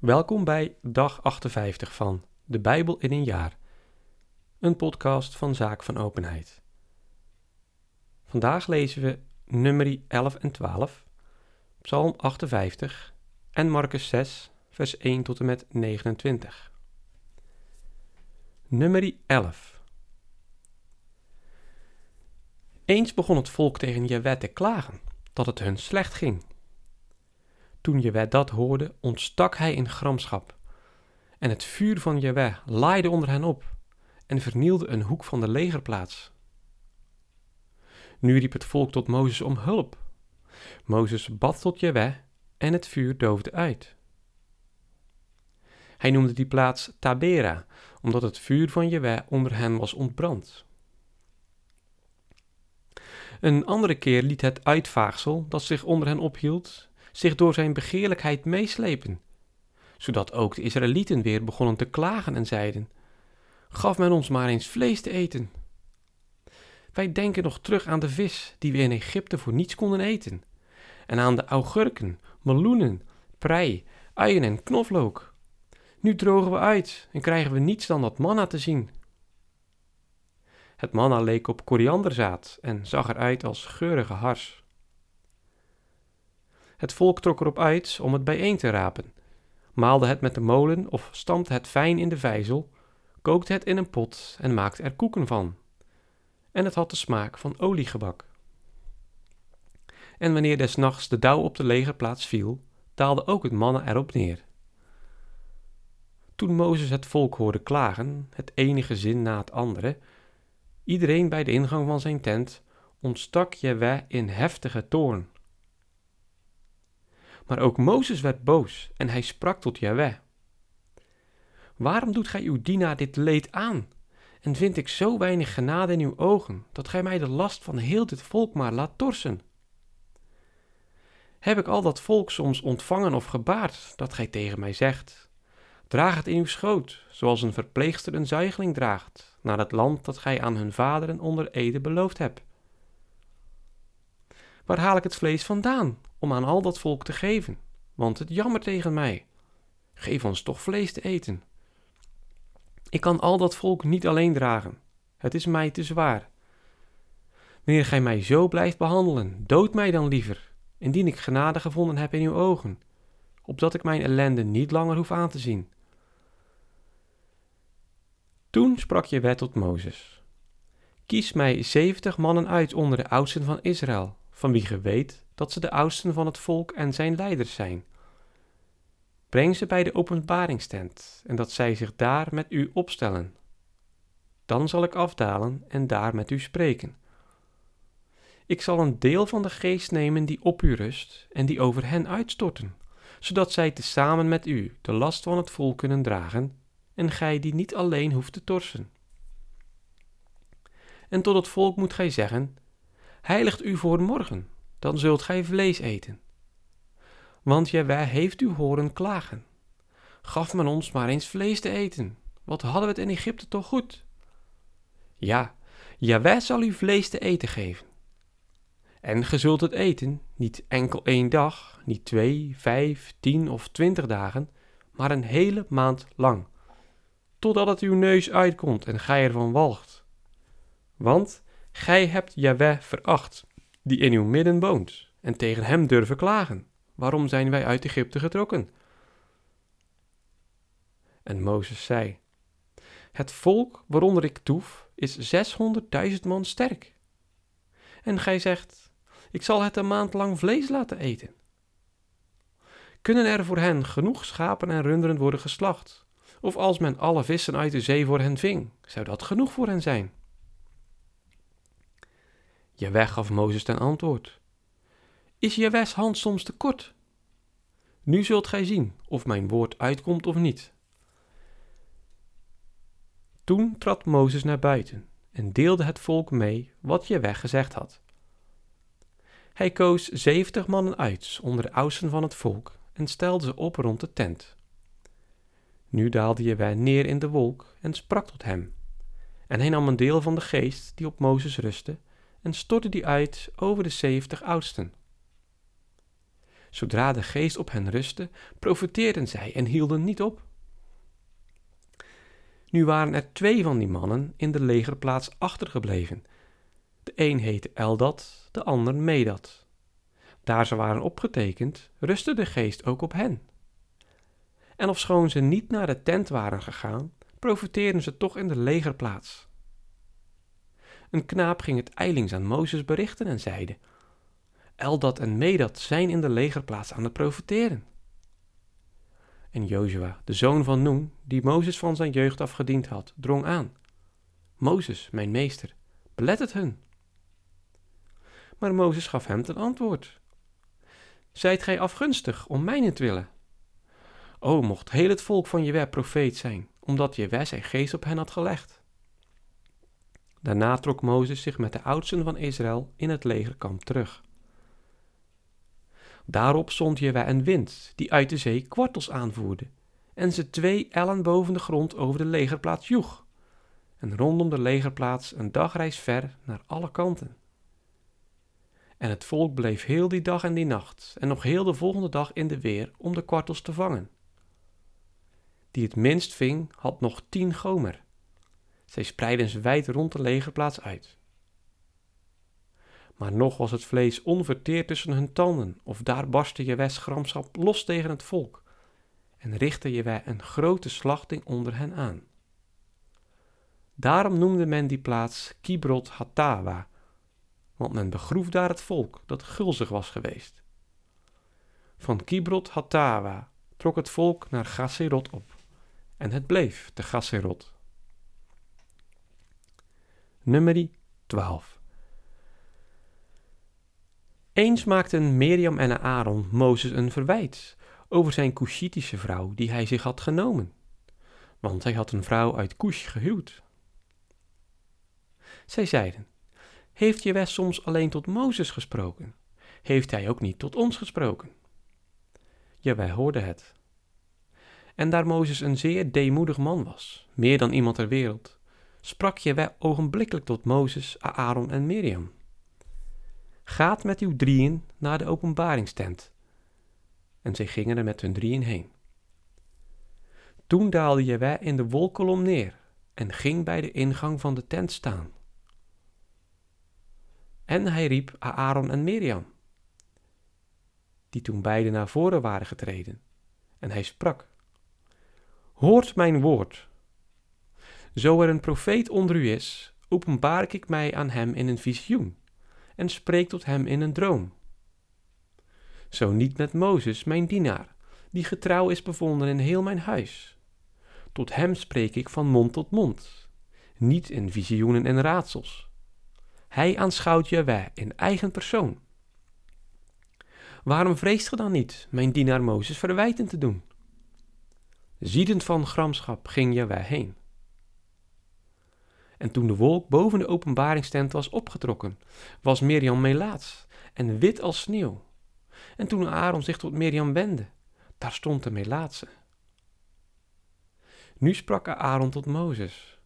Welkom bij dag 58 van De Bijbel in een jaar, een podcast van Zaak van Openheid. Vandaag lezen we nummerie 11 en 12, Psalm 58 en Marcus 6, vers 1 tot en met 29. Nummerie 11 Eens begon het volk tegen Jewe te klagen dat het hun slecht ging. Toen Jewe dat hoorde, ontstak hij in gramschap. En het vuur van Jewe laaide onder hen op en vernielde een hoek van de legerplaats. Nu riep het volk tot Mozes om hulp. Mozes bad tot Jewe en het vuur doofde uit. Hij noemde die plaats Tabera, omdat het vuur van Jewe onder hen was ontbrand. Een andere keer liet het uitvaagsel dat zich onder hen ophield zich door zijn begeerlijkheid meeslepen, zodat ook de Israëlieten weer begonnen te klagen en zeiden: Gaf men ons maar eens vlees te eten. Wij denken nog terug aan de vis die we in Egypte voor niets konden eten, en aan de augurken, meloenen, prei, uien en knoflook. Nu drogen we uit en krijgen we niets dan dat manna te zien. Het manna leek op korianderzaad en zag eruit als geurige hars. Het volk trok erop uit om het bijeen te rapen, maalde het met de molen of stampte het fijn in de vijzel, kookte het in een pot en maakte er koeken van. En het had de smaak van oliegebak. En wanneer des nachts de dauw op de legerplaats viel, daalde ook het mannen erop neer. Toen Mozes het volk hoorde klagen, het ene gezin na het andere, iedereen bij de ingang van zijn tent, ontstak Jewe in heftige toorn. Maar ook Mozes werd boos en hij sprak tot Jahweh. Waarom doet gij uw dienaar dit leed aan? En vind ik zo weinig genade in uw ogen, dat gij mij de last van heel dit volk maar laat torsen? Heb ik al dat volk soms ontvangen of gebaard, dat gij tegen mij zegt? Draag het in uw schoot, zoals een verpleegster een zuigeling draagt, naar het land dat gij aan hun vaderen onder ede beloofd hebt. Waar haal ik het vlees vandaan om aan al dat volk te geven? Want het jammert tegen mij. Geef ons toch vlees te eten. Ik kan al dat volk niet alleen dragen. Het is mij te zwaar. Wanneer gij mij zo blijft behandelen, dood mij dan liever, indien ik genade gevonden heb in uw ogen, opdat ik mijn ellende niet langer hoef aan te zien. Toen sprak je wet tot Mozes: Kies mij zeventig mannen uit onder de oudsten van Israël, van wie ge weet dat ze de oudsten van het volk en zijn leiders zijn. Breng ze bij de openbaringstent en dat zij zich daar met u opstellen. Dan zal ik afdalen en daar met u spreken. Ik zal een deel van de geest nemen die op u rust en die over hen uitstorten, zodat zij tezamen met u de last van het volk kunnen dragen en gij die niet alleen hoeft te torsen. En tot het volk moet gij zeggen: Heiligt u voor morgen, dan zult gij vlees eten. Want Jawij heeft u horen klagen. Gaf men ons maar eens vlees te eten, wat hadden we het in Egypte toch goed? Ja, Jawij zal u vlees te eten geven. En ge zult het eten, niet enkel één dag, niet twee, vijf, tien of twintig dagen, maar een hele maand lang, totdat het uw neus uitkomt en gij ervan walgt. Want gij hebt Jaweh veracht die in uw midden woont, en tegen hem durven klagen. Waarom zijn wij uit Egypte getrokken? En Mozes zei: Het volk waaronder ik toef is zeshonderdduizend man sterk. En gij zegt: Ik zal het een maand lang vlees laten eten. Kunnen er voor hen genoeg schapen en runderen worden geslacht? Of als men alle vissen uit de zee voor hen ving, zou dat genoeg voor hen zijn? Jaweh gaf Mozes ten antwoord. Is Jawes hand soms te kort? Nu zult gij zien of mijn woord uitkomt of niet. Toen trad Mozes naar buiten en deelde het volk mee wat Jaweh gezegd had. Hij koos zeventig mannen uit onder de oudsten van het volk en stelde ze op rond de tent. Nu daalde Jaweh neer in de wolk en sprak tot hem. En hij nam een deel van de geest die op Mozes rustte en stortte die uit over de zeventig oudsten. Zodra de geest op hen rustte, profeteerden zij en hielden niet op. Nu waren er twee van die mannen in de legerplaats achtergebleven. De een heette Eldad, de ander Medad. Daar ze waren opgetekend, rustte de geest ook op hen. En ofschoon ze niet naar de tent waren gegaan, profeteerden ze toch in de legerplaats. Een knaap ging het eilings aan Mozes berichten en zeide: Eldad en Medad zijn in de legerplaats aan het profeteren. En Jozua, de zoon van Noen, die Mozes van zijn jeugd af gediend had, drong aan. Mozes, mijn meester, belet het hun. Maar Mozes gaf hem ten antwoord. Zijt gij afgunstig om mijnentwille? O, mocht heel het volk van Jewe profeet zijn, omdat Jewe zijn geest op hen had gelegd. Daarna trok Mozes zich met de oudsten van Israël in het legerkamp terug. Daarop zond Jewe een wind die uit de zee kwartels aanvoerde en ze twee ellen boven de grond over de legerplaats joeg en rondom de legerplaats een dagreis ver naar alle kanten. En het volk bleef heel die dag en die nacht en nog heel de volgende dag in de weer om de kwartels te vangen. Die het minst ving, had nog tien gomer. Zij spreidden ze wijd rond de legerplaats uit. Maar nog was het vlees onverteerd tussen hun tanden, of daar barstte Jewes gramschap los tegen het volk, en richtte Jewe een grote slachting onder hen aan. Daarom noemde men die plaats Kibrot Hatawa, want men begroef daar het volk dat gulzig was geweest. Van Kibrot Hatawa trok het volk naar Gasserot op, en het bleef te Gasserot. Nummerie 12 eens maakten Mirjam en Aaron Mozes een verwijt over zijn Cushitische vrouw die hij zich had genomen, want hij had een vrouw uit Cush gehuwd. Zij zeiden, heeft Jewe soms alleen tot Mozes gesproken? Heeft hij ook niet tot ons gesproken? Ja, wij hoorden het. En daar Mozes een zeer deemoedig man was, meer dan iemand ter wereld, sprak Jewe ogenblikkelijk tot Mozes, Aaron en Mirjam. Gaat met uw drieën naar de openbaringstent. En zij gingen er met hun drieën heen. Toen daalde Jewe in de wolkolom neer en ging bij de ingang van de tent staan. En hij riep Aaron en Mirjam, die toen beiden naar voren waren getreden. En hij sprak: Hoort mijn woord. Zo er een profeet onder u is, openbaar ik mij aan hem in een visioen en spreek tot hem in een droom. Zo niet met Mozes, mijn dienaar, die getrouw is bevonden in heel mijn huis. Tot hem spreek ik van mond tot mond, niet in visioenen en raadsels. Hij aanschouwt Jaweh in eigen persoon. Waarom vreest ge dan niet, mijn dienaar Mozes verwijten te doen? Ziedend van gramschap ging Jaweh heen. En toen de wolk boven de openbaringstent was opgetrokken, was Mirjam melaats en wit als sneeuw. En toen Aaron zich tot Mirjam wendde, daar stond de melaatse. Nu sprak Aaron tot Mozes.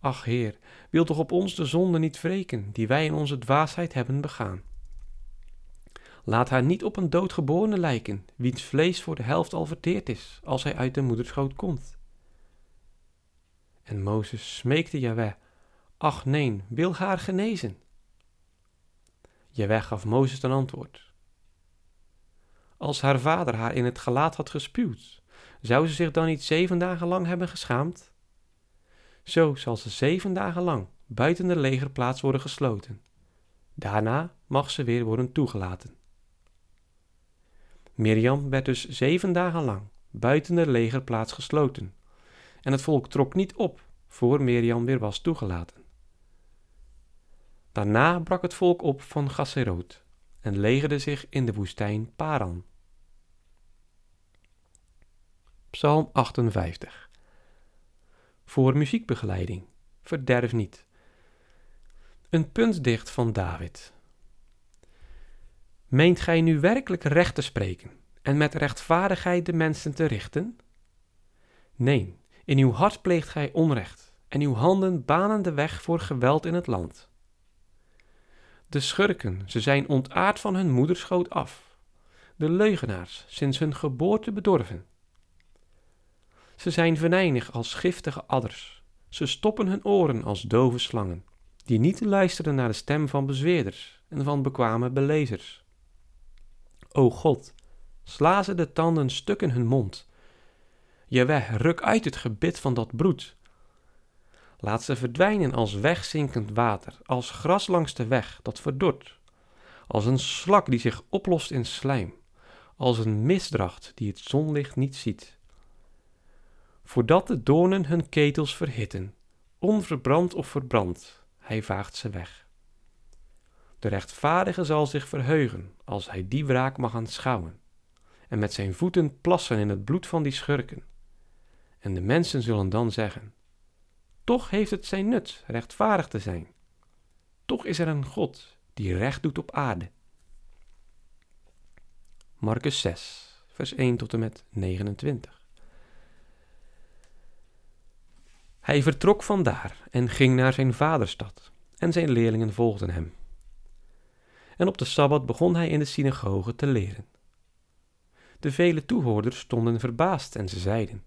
Ach Heer, wil toch op ons de zonde niet wreken, die wij in onze dwaasheid hebben begaan. Laat haar niet op een doodgeborene lijken, wiens vlees voor de helft al verteerd is, als hij uit de moederschoot komt. En Mozes smeekte Jahweh Ach nee, wil haar genezen? Jaweh gaf Mozes een antwoord. Als haar vader haar in het gelaat had gespuwd, zou ze zich dan niet zeven dagen lang hebben geschaamd? Zo zal ze zeven dagen lang buiten de legerplaats worden gesloten. Daarna mag ze weer worden toegelaten. Mirjam werd dus zeven dagen lang buiten de legerplaats gesloten, en het volk trok niet op voor Mirjam weer was toegelaten. Daarna brak het volk op van Gasseroot en legerde zich in de woestijn Paran. Psalm 58 Voor muziekbegeleiding, verderf niet. Een puntdicht van David. Meent gij nu werkelijk recht te spreken en met rechtvaardigheid de mensen te richten? Nee, in uw hart pleegt gij onrecht en uw handen banen de weg voor geweld in het land. De schurken, ze zijn ontaard van hun moederschoot af. de leugenaars sinds hun geboorte bedorven. Ze zijn venijnig als giftige adders, ze stoppen hun oren als dove slangen, die niet luisteren naar de stem van bezweerders en van bekwame belezers. O God, sla ze de tanden stuk in hun mond. Jaweh, ruk uit het gebit van dat broed. Laat ze verdwijnen als wegzinkend water, als gras langs de weg dat verdort, als een slak die zich oplost in slijm, als een misdracht die het zonlicht niet ziet. Voordat de doornen hun ketels verhitten, onverbrand of verbrand, hij vaagt ze weg. De rechtvaardige zal zich verheugen als hij die wraak mag aanschouwen, en met zijn voeten plassen in het bloed van die schurken. En de mensen zullen dan zeggen: Toch heeft het zijn nut rechtvaardig te zijn. Toch is er een God die recht doet op aarde. Marcus 6, vers 1 tot en met 29. Hij vertrok vandaar en ging naar zijn vaderstad, en zijn leerlingen volgden hem. En op de sabbat begon hij in de synagoge te leren. De vele toehoorders stonden verbaasd en ze zeiden: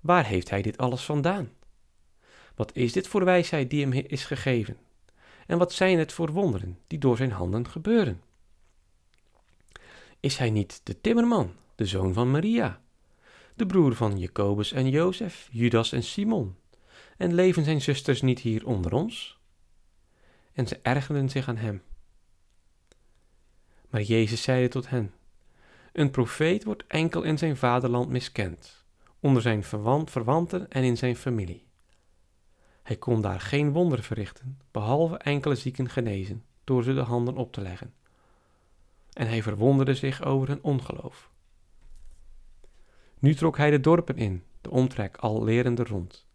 Waar heeft hij dit alles vandaan? Wat is dit voor wijsheid die hem is gegeven? En wat zijn het voor wonderen die door zijn handen gebeuren? Is hij niet de timmerman, de zoon van Maria, de broer van Jacobus en Jozef, Judas en Simon? En leven zijn zusters niet hier onder ons? En ze ergerden zich aan hem. Maar Jezus zeide tot hen: Een profeet wordt enkel in zijn vaderland miskend, onder zijn verwant, verwanten en in zijn familie. Hij kon daar geen wonder verrichten, behalve enkele zieken genezen, door ze de handen op te leggen. En hij verwonderde zich over hun ongeloof. Nu trok hij de dorpen in, de omtrek al lerende rond.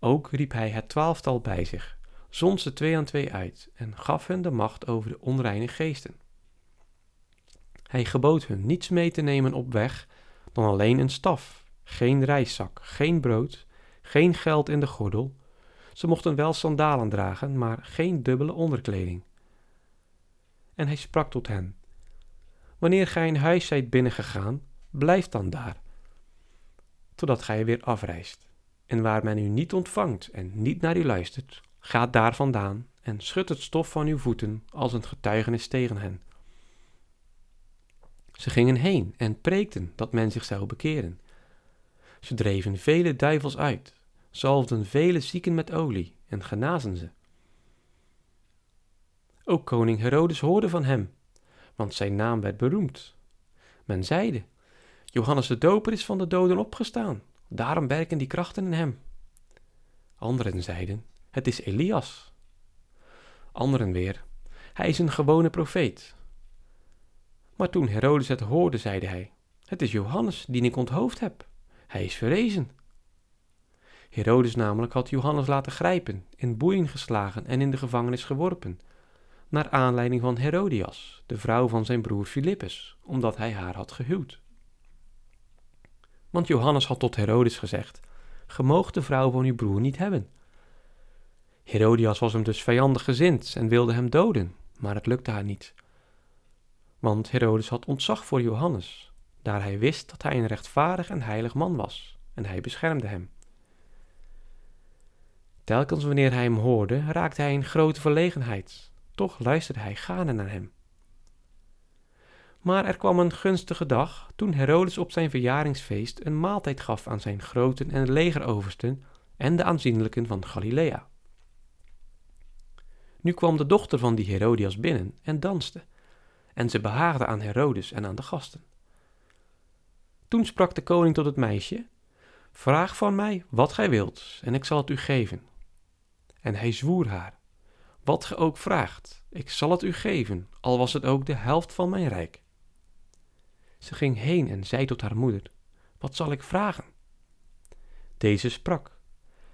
Ook riep hij het twaalftal bij zich, zond ze twee aan twee uit en gaf hen de macht over de onreine geesten. Hij gebood hun niets mee te nemen op weg dan alleen een staf, geen reiszak, geen brood, geen geld in de gordel. Ze mochten wel sandalen dragen, maar geen dubbele onderkleding. En hij sprak tot hen: Wanneer gij een huis zijt binnengegaan, blijf dan daar, totdat gij weer afreist. En waar men u niet ontvangt en niet naar u luistert, gaat daar vandaan en schud het stof van uw voeten als een getuigenis tegen hen. Ze gingen heen en preekten dat men zich zou bekeren. Ze dreven vele duivels uit, zalfden vele zieken met olie en genazen ze. Ook koning Herodes hoorde van hem, want zijn naam werd beroemd. Men zeide: Johannes de Doper is van de doden opgestaan, daarom werken die krachten in hem. Anderen zeiden: Het is Elias. Anderen weer: Hij is een gewone profeet. Maar toen Herodes het hoorde, zeide hij: Het is Johannes, die ik onthoofd heb. Hij is verrezen. Herodes namelijk had Johannes laten grijpen, in boeien geslagen en in de gevangenis geworpen, naar aanleiding van Herodias, de vrouw van zijn broer Filippus, omdat hij haar had gehuwd. Want Johannes had tot Herodes gezegd: Ge moogt de vrouw van uw broer niet hebben. Herodias was hem dus vijandig gezind en wilde hem doden, maar het lukte haar niet. Want Herodes had ontzag voor Johannes, daar hij wist dat hij een rechtvaardig en heilig man was, en hij beschermde hem. Telkens wanneer hij hem hoorde, raakte hij in grote verlegenheid, toch luisterde hij gaarne naar hem. Maar er kwam een gunstige dag toen Herodes op zijn verjaringsfeest een maaltijd gaf aan zijn groten en legeroversten en de aanzienlijken van Galilea. Nu kwam de dochter van die Herodias binnen en danste, en ze behaagde aan Herodes en aan de gasten. Toen sprak de koning tot het meisje: Vraag van mij wat gij wilt, en ik zal het u geven. En hij zwoer haar: Wat ge ook vraagt, ik zal het u geven, al was het ook de helft van mijn rijk. Ze ging heen en zei tot haar moeder: Wat zal ik vragen? Deze sprak: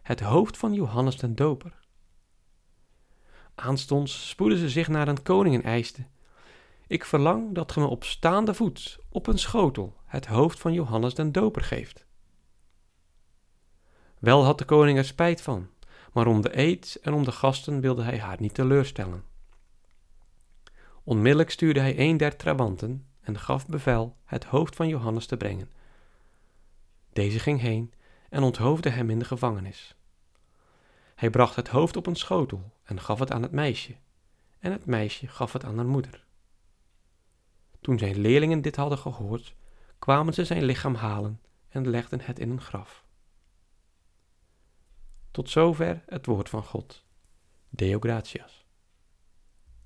Het hoofd van Johannes den Doper. Aanstonds spoedde ze zich naar een koning en eiste: Ik verlang dat ge me op staande voet, op een schotel, het hoofd van Johannes den Doper geeft. Wel had de koning er spijt van, maar om de eed en om de gasten wilde hij haar niet teleurstellen. Onmiddellijk stuurde hij een der trabanten en gaf bevel het hoofd van Johannes te brengen. Deze ging heen en onthoofde hem in de gevangenis. Hij bracht het hoofd op een schotel en gaf het aan het meisje, en het meisje gaf het aan haar moeder. Toen zijn leerlingen dit hadden gehoord, kwamen ze zijn lichaam halen en legden het in een graf. Tot zover het woord van God. Deo gratias.